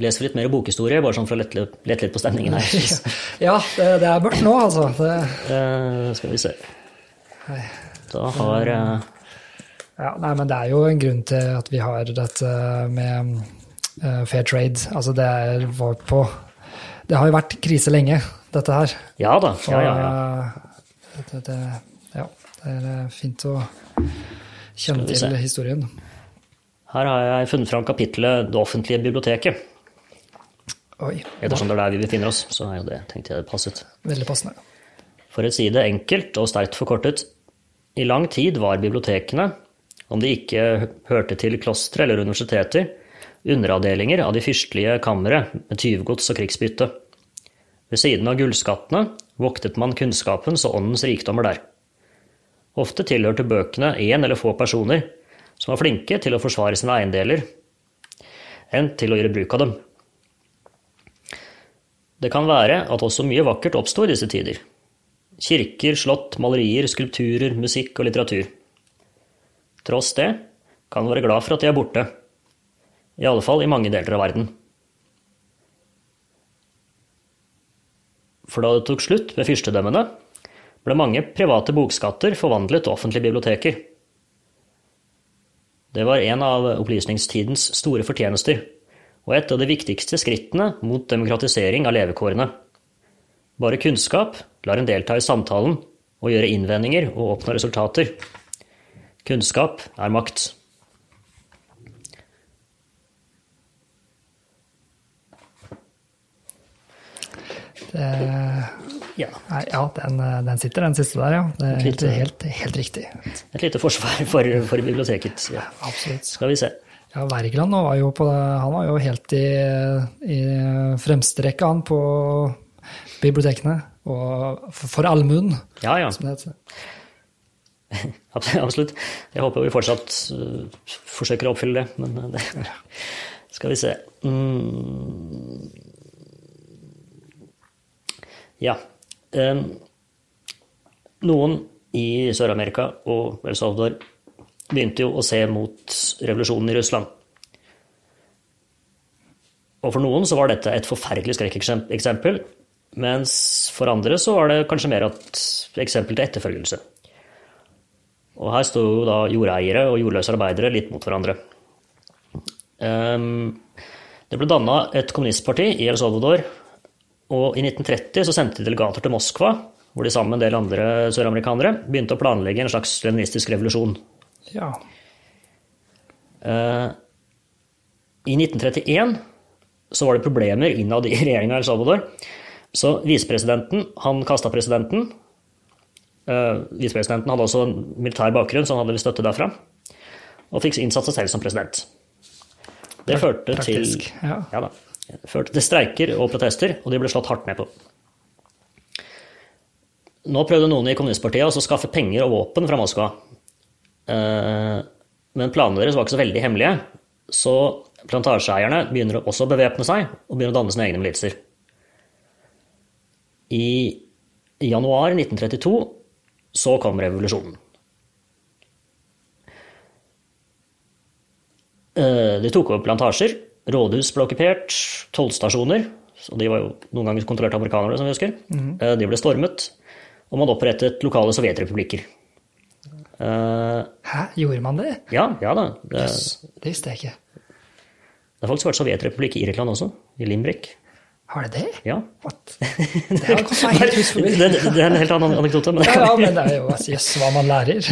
leser litt mer bokhistorie, bare sånn for å lette, lette litt på stemningen her. Ja, det, det er mørkt nå, altså. Det, Eh, skal vi se. Da har eh, ja, nei, men det er jo en grunn til at vi har dette med eh, fair trade. Altså, det er, var på Det har jo vært krise lenge, dette her. Ja da. Ja, ja, ja. Og, Det, det, ja, det er fint å kjenne til historien. Her har jeg funnet fram kapittelet 'Det offentlige biblioteket'. Oi, Ettersom det er der vi befinner oss, så er jo det, tenkte jeg det passet. veldig passende. For å si det enkelt og sterkt forkortet, i lang tid var bibliotekene, om de ikke hørte til klostre eller universiteter, underavdelinger av de fyrstelige kamre med tyvgods og krigsbytte. Ved siden av gullskattene voktet man kunnskapens og åndens rikdommer der. Ofte tilhørte bøkene én eller få personer som var flinke til å forsvare sine eiendeler, enn til å gjøre bruk av dem. Det kan være at også mye vakkert oppsto i disse tider. Kirker, slott, malerier, skulpturer, musikk og litteratur. Tross det kan være glad for at de er borte. I alle fall i mange deler av verden. For da det tok slutt med fyrstedømmene, ble mange private bokskatter forvandlet til offentlige biblioteker. Det var en av opplysningstidens store fortjenester, og et av de viktigste skrittene mot demokratisering av levekårene. Bare kunnskap lar en delta i samtalen og gjøre innvendinger og oppnå resultater. Kunnskap er makt. Det, Ja. ja, den, den sitter, den siste der, ja. Det er helt, helt, helt riktig. Et lite forsvar for, for biblioteket. Ja. Absolutt. Skal vi se. Ja, Wergeland var jo, på, han var jo helt i, i fremste rekke, han, på bibliotekene. Og for, allmuen, Ja, ja. som det heter. Absolutt. Jeg håper vi fortsatt uh, forsøker å oppfylle det, men uh, det skal vi se. Mm. Ja. Um, noen i Sør-Amerika og El Salvador begynte jo å se mot revolusjonen i Russland. Og for noen så var dette et forferdelig skrekkeksempel, mens for andre så var det kanskje mer et eksempel til etterfølgelse. Og her sto jo da jordeiere og jordløse arbeidere litt mot hverandre. Ehm, det ble danna et kommunistparti i El Salvador, og i 1930 så sendte de delegater til Moskva, hvor de sammen med en del andre søramerikanere begynte å planlegge en slags leninistisk revolusjon. Ja. Eh, I 1931 så var det problemer innad i regjeringa i El Salvador. Så visepresidenten han kasta presidenten. Uh, Visepresidenten hadde også en militær bakgrunn, så han hadde litt støtte derfra. Og fikk innsatt seg selv som president. Det førte til, ja. ja da, førte til streiker og protester, og de ble slått hardt ned på. Nå prøvde noen i kommunistpartiet å skaffe penger og våpen fra Moskva. Eh, Men planene deres var ikke så veldig hemmelige, så plantasjeeierne begynner også å bevæpne seg og begynner å danne sine egne militser. I januar 1932 så kom revolusjonen. Eh, De tok over plantasjer, rådhus ble okkupert, tollstasjoner, og de var jo noen ganger kontrollert av amerikanere, som vi husker, Eh, de ble stormet, og man opprettet lokale sovjetrepublikker. Eh, Hæ, gjorde man det? Ja, ja da. Det, Det visste jeg ikke. det har faktisk vært sovjetrepublikk i Irland også, i Limerick. Har det det? Ja. What? Det forbi. Det, det er en helt annen anekdote. Men Ja, ja, men det er jo altså, hva man lærer.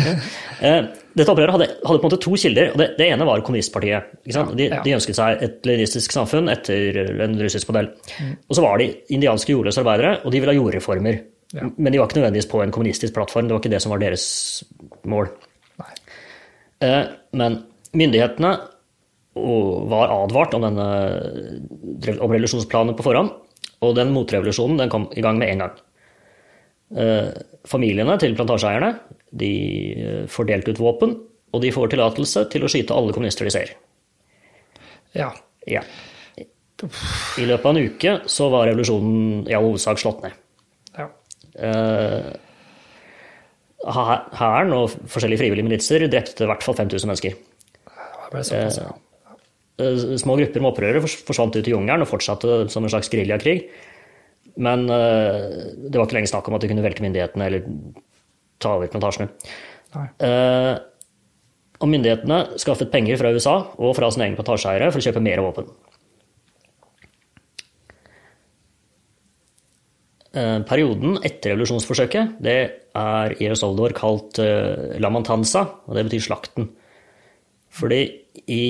Eh, Dette opprøret hadde, hadde på en måte to kilder. og Det, det ene var kommunistpartiet. De, de ønsket seg et leninistisk samfunn etter en russisk modell. Og så var de indianske jordløse arbeidere, og de ville ha jordreformer. Ja. Men de var ikke nødvendigvis på en kommunistisk plattform. Det var ikke det som var deres mål. Nei. Eh, Men myndighetene var advart om denne om revolusjonsplanen på forhånd, og den motrevolusjonen den kom i gang med en gang. Eh, Familiene til plantasjeeierne de eh, får delt ut våpen, og de får tillatelse til å skyte alle kommunister de ser. Ja. Ja. I løpet av en uke så var revolusjonen i all hovedsak slått ned. Ja. Eh, Hæren og forskjellige frivillige militser drepte i hvert fall 5000 mennesker. Såpass, ja. Eh, Små grupper med opprørere forsvant ut i jungelen og fortsatte som en slags geriljakrig. Men eh, det var ikke lenger snakk om at de kunne velte myndighetene eller ta over plantasjene. Eh, Og myndighetene skaffet penger fra USA og fra sine egne plantasjeeiere for å kjøpe mer våpen. Perioden etter revolusjonsforsøket det er i El Salvador kalt eh, La Mantanza, og det betyr slakten. Fordi i,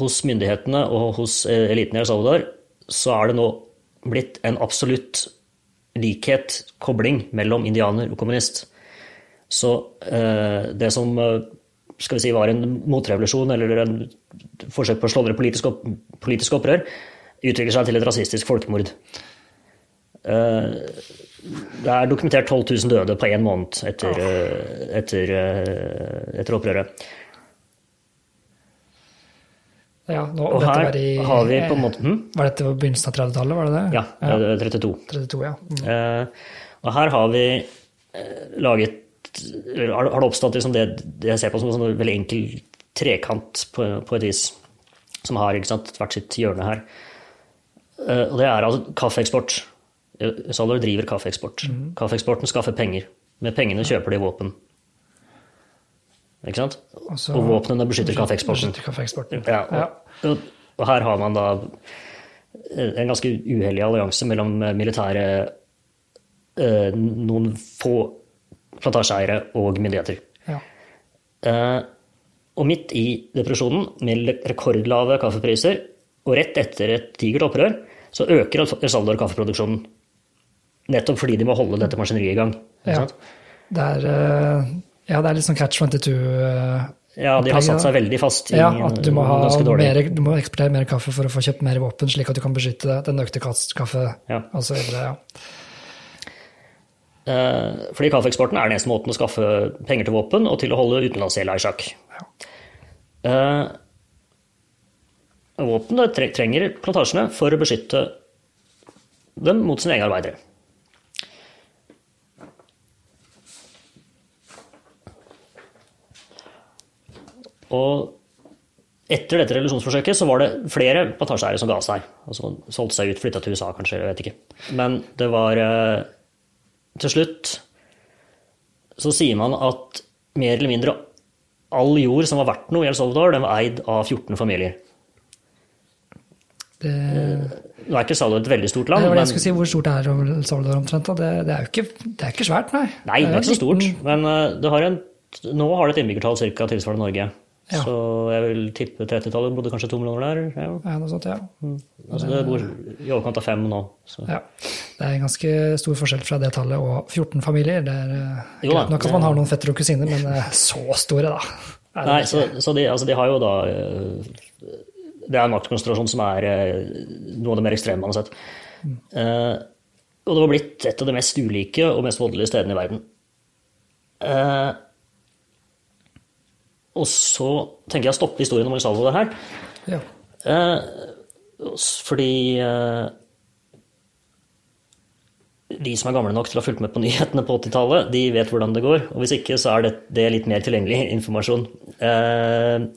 hos myndighetene og hos eh, eliten i El Salvador så er det nå blitt en absolutt likhet, kobling, mellom indianer og kommunist. Så eh, det som eh, skal vi si var en motrevolusjon eller en forsøk på å slå ned politisk, politisk opprør, utvikler seg til et rasistisk folkemord. Eh, det er dokumentert 12 000 døde på én måned etter, eh, etter, eh, etter opprøret. Ja, nå, Og her var i, har vi på en måte hm? Var dette på begynnelsen av 30-tallet, var det det? Ja, eh, 32. 32, ja. Mm. Og her har vi laget Har det oppstått liksom det, det jeg ser på som en sånn veldig enkel trekant på, på et vis, som har sant, hvert sitt hjørne her. Og det er altså kaffeeksport. El driver kaffeeksport. Kaffeeksporten skaffer penger. Med pengene kjøper de våpen. Ikke sant? Og så- Og våpnene beskytter kaffeeksporten. Beskytter. Ja, og, og, og her har man da en ganske uheldig allianse mellom militære eh, Noen få plantasjeeiere og myndigheter. Ja. Eh, og midt i depresjonen, med rekordlave kaffepriser, og rett etter et digert opprør, så øker El Salvador kaffeproduksjonen. Nettopp fordi de må holde dette maskineriet i gang. Ja. Det er, eh, ja, det er litt sånn catch 22. eh, Ja, de har satt seg veldig fast i Ja, at du må, mer, du må eksportere mer kaffe for å få kjøpt mer våpen, slik at du kan beskytte den økte kaffe Ja. og. Ja. Eh, Fordi kaffeeksporten er den eneste måten å skaffe penger til våpen og til å holde utenlandsgjelda i sjakk. Eh, Våpenet trenger plantasjene for å beskytte dem mot sine egne arbeidere. Og etter dette revolusjonsforsøket så var det flere plantasjeeiere som ga seg. Altså solgte seg ut, flytta til USA kanskje, jeg vet ikke. Men det var eh, Til slutt så sier man at mer eller mindre all jord som var verdt noe i El Salvador, den var eid av 14 familier. Det, Nå er ikke Salvador et veldig stort land. det var det jeg skulle si, hvor stort er El Salvador omtrent? Det, det er jo ikke, det er ikke svært, nei. Nei, det er ikke så stort. Men eh, det har en, nå har det et innbyggertall ca. tilsvarende Norge. Ja. Så jeg vil tippe 30-tallet bodde kanskje to millioner der. Ja. Ja, noe sånt, ja. Altså det bor i overkant av fem nå. Så. ja. Det er en ganske stor forskjell fra det tallet og 14 familier. Det er eh, Jo greit nok at man har noen fettere og kusiner, men eh, så store, da. Nei, så, så de, altså de har jo da eh, Det er en maktkonsentrasjon som er noe av det mer ekstreme man har sett. Eh, og det var blitt et av de mest ulike og mest voldelige stedene i verden. Eh, og så tenker jeg å stoppe historien om Salvador her. Ja. Eh, fordi eh, de som er gamle nok til å ha fulgt med på nyhetene på 80-tallet, de vet hvordan det går. Og hvis ikke, så er det, det litt mer tilgjengelig informasjon. Eh,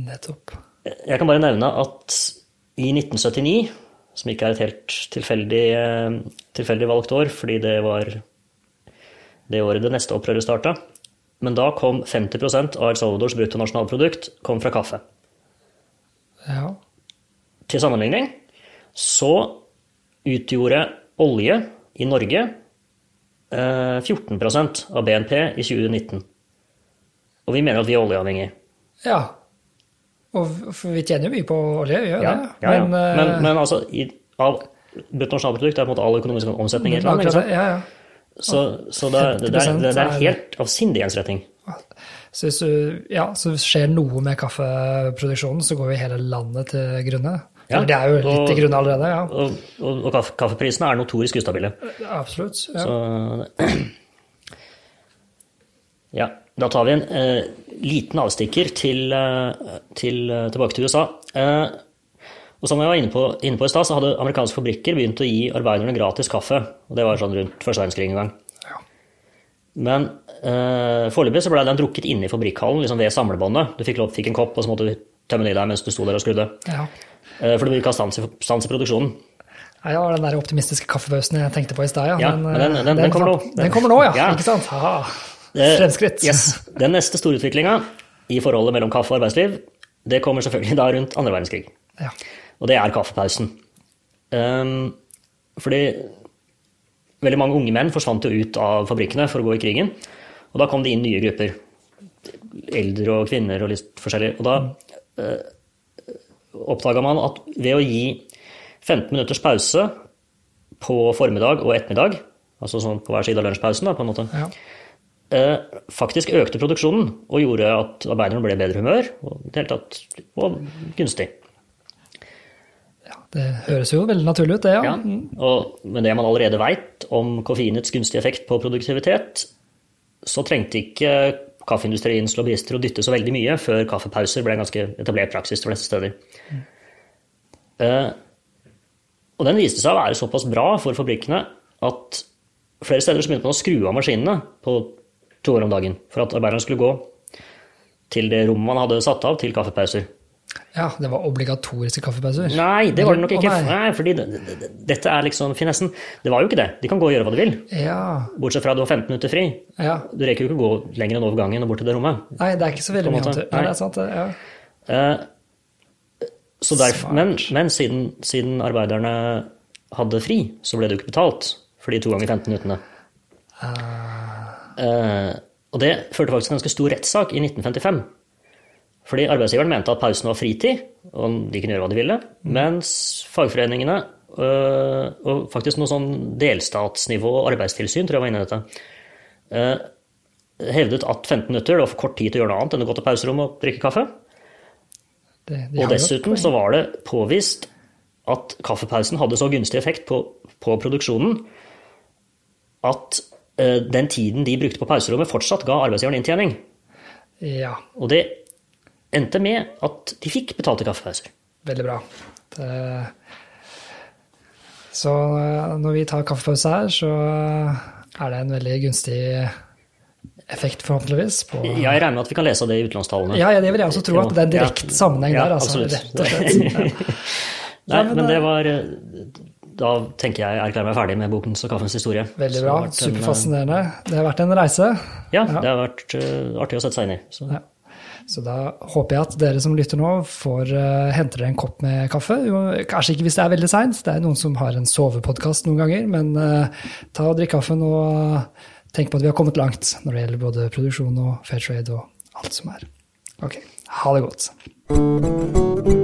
Nettopp. jeg kan bare nevne at i 1979, som ikke er et helt tilfeldig, eh, tilfeldig valgt år, fordi det var det året det neste opprøret starta, men da kom 50% av El Salvadors bruttonasjonalprodukt kom fra kaffe. Ja. Til sammenligning så utgjorde olje i Norge eh, 14% av BNP i 2019. Og vi mener at vi er oljeavhengige. ja. Og vi tjener jo mye på olje, vi gjør Ja, det. ja, ja. Men, eh, Men, men altså, i, av bruttonasjonalprodukt er på en måte all økonomisk omsetning i et land. Ikke sant? ja, ja. Så, så det, det, det, er, det er en 50% helt avsindig ensretting. Så hvis du, ja, så skjer noe med kaffeproduksjonen, så går jo hele landet til grunne. Ja, det er jo litt og- til grunne allerede, ja. Og, og, og kaffe, kaffeprisene er notorisk ustabile. Absolutt. Ja. Så Ja, da tar vi en eh, liten avstikker til, eh, til, eh, tilbake til USA. Eh, og som jeg var inne på, inne på i stad, så hadde amerikanske fabrikker begynt å gi arbeiderne gratis kaffe. Og det var sånn rundt første verdenskrig en gang. Ja. Men eh, foreløpig så ble den drukket inne i fabrikkhallen, liksom ved samlebåndet. Du fikk, lov, fikk en kopp, og så måtte du tømme den i deg mens du sto der og skrudde. ja. Eh, for du vil ikke stans i, stans i produksjonen. Nei, det var den der optimistiske kaffepausen jeg tenkte på i stad, ja. Ja, men den- eh, den- den kommer nå. Den kommer nå, ja. Ja. Ikke sant? Aha. Eh, Fremskritt. Yes. Den neste storutviklinga i forholdet mellom kaffe og arbeidsliv, det kommer selvfølgelig da rundt andre verdenskrig. Ja. Og det er kaffepausen. Um, fordi veldig mange unge menn forsvant jo ut av fabrikkene for å gå i krigen. Og da kom det inn nye grupper. Eldre og kvinner og litt forskjellig. Og da uh, oppdaga man at ved å gi 15 minutters pause på formiddag og ettermiddag, altså sånn på hver side av lunsjpausen, da, på en måte, Ja. eh, faktisk økte produksjonen og gjorde at arbeiderne ble i bedre humør og tatt og gunstig. Det høres jo veldig naturlig ut, det, ja. Ja, og med det man allerede veit om koffeinets gunstige effekt på produktivitet, så trengte ikke kaffeindustriens lobbyister å dytte så veldig mye før kaffepauser ble en ganske etablert praksis de fleste steder. Eh, og den viste seg å være såpass bra for fabrikkene at flere steder så begynte man å skru av maskinene på to år om dagen for at arbeiderne skulle gå til det rommet man hadde satt av til kaffepauser. Ja, det var obligatoriske kaffepauser. Nei, det var det nok Å, ikke. nei. Nei, fordi det, det, det, dette er liksom finessen. Det var jo ikke det. De kan gå og gjøre hva de vil. Ja, Bortsett fra at du har 15 minutter fri. ja. Du rekker jo ikke å gå lenger enn over gangen og bort til det rommet. Nei, det er ikke så veldig mye annet. Nei, det er sant. Ja. Uh, Så derfor, men men siden, siden arbeiderne hadde fri, så ble det jo ikke betalt for de to ganger 15 minuttene. Eh, og det førte faktisk til en ganske stor rettssak i 1955. Fordi arbeidsgiveren mente at pausen var fritid, og de kunne gjøre hva de ville. Mens fagforeningene, øh, og faktisk noe sånn delstatsnivå og arbeidstilsyn, tror jeg var inne i dette, øh, hevdet at 15 minutter det var for kort tid til å gjøre noe annet enn å gå til pauserommet og drikke kaffe. Det, de Og dessuten så var det påvist at kaffepausen hadde så gunstig effekt på, på produksjonen at øh, den tiden de brukte på pauserommet, fortsatt ga arbeidsgiveren inntjening. Ja, Og det endte med at de fikk betalte kaffepauser. veldig bra. Det, så eh, når vi tar kaffepause her, så er det en veldig gunstig effekt, forhåpentligvis. På, Jeg regner med at vi kan lese det i utlånstallene. ja, ja, det vil jeg også tro, at det er en direkte sammenheng Ja, der. Altså, rett og slett. Nei, men det det- var eh, Da tenker jeg jeg erklærer meg ferdig med bokens og kaffens historie. Veldig bra. eh, Superfascinerende. Det har vært en reise. Ja, det har vært eh, artig å sette seg inn i. Så. Ja. Så da håper jeg at dere som lytter nå, får uh, hente dere en kopp med kaffe. Kanskje ikke hvis det er veldig seint, det er noen som har en sovepodkast noen ganger. Men uh, ta og drikk kaffen og eh, tenk på at vi har kommet langt når det gjelder både produksjon og fair trade og alt som er. Ok, ha det godt.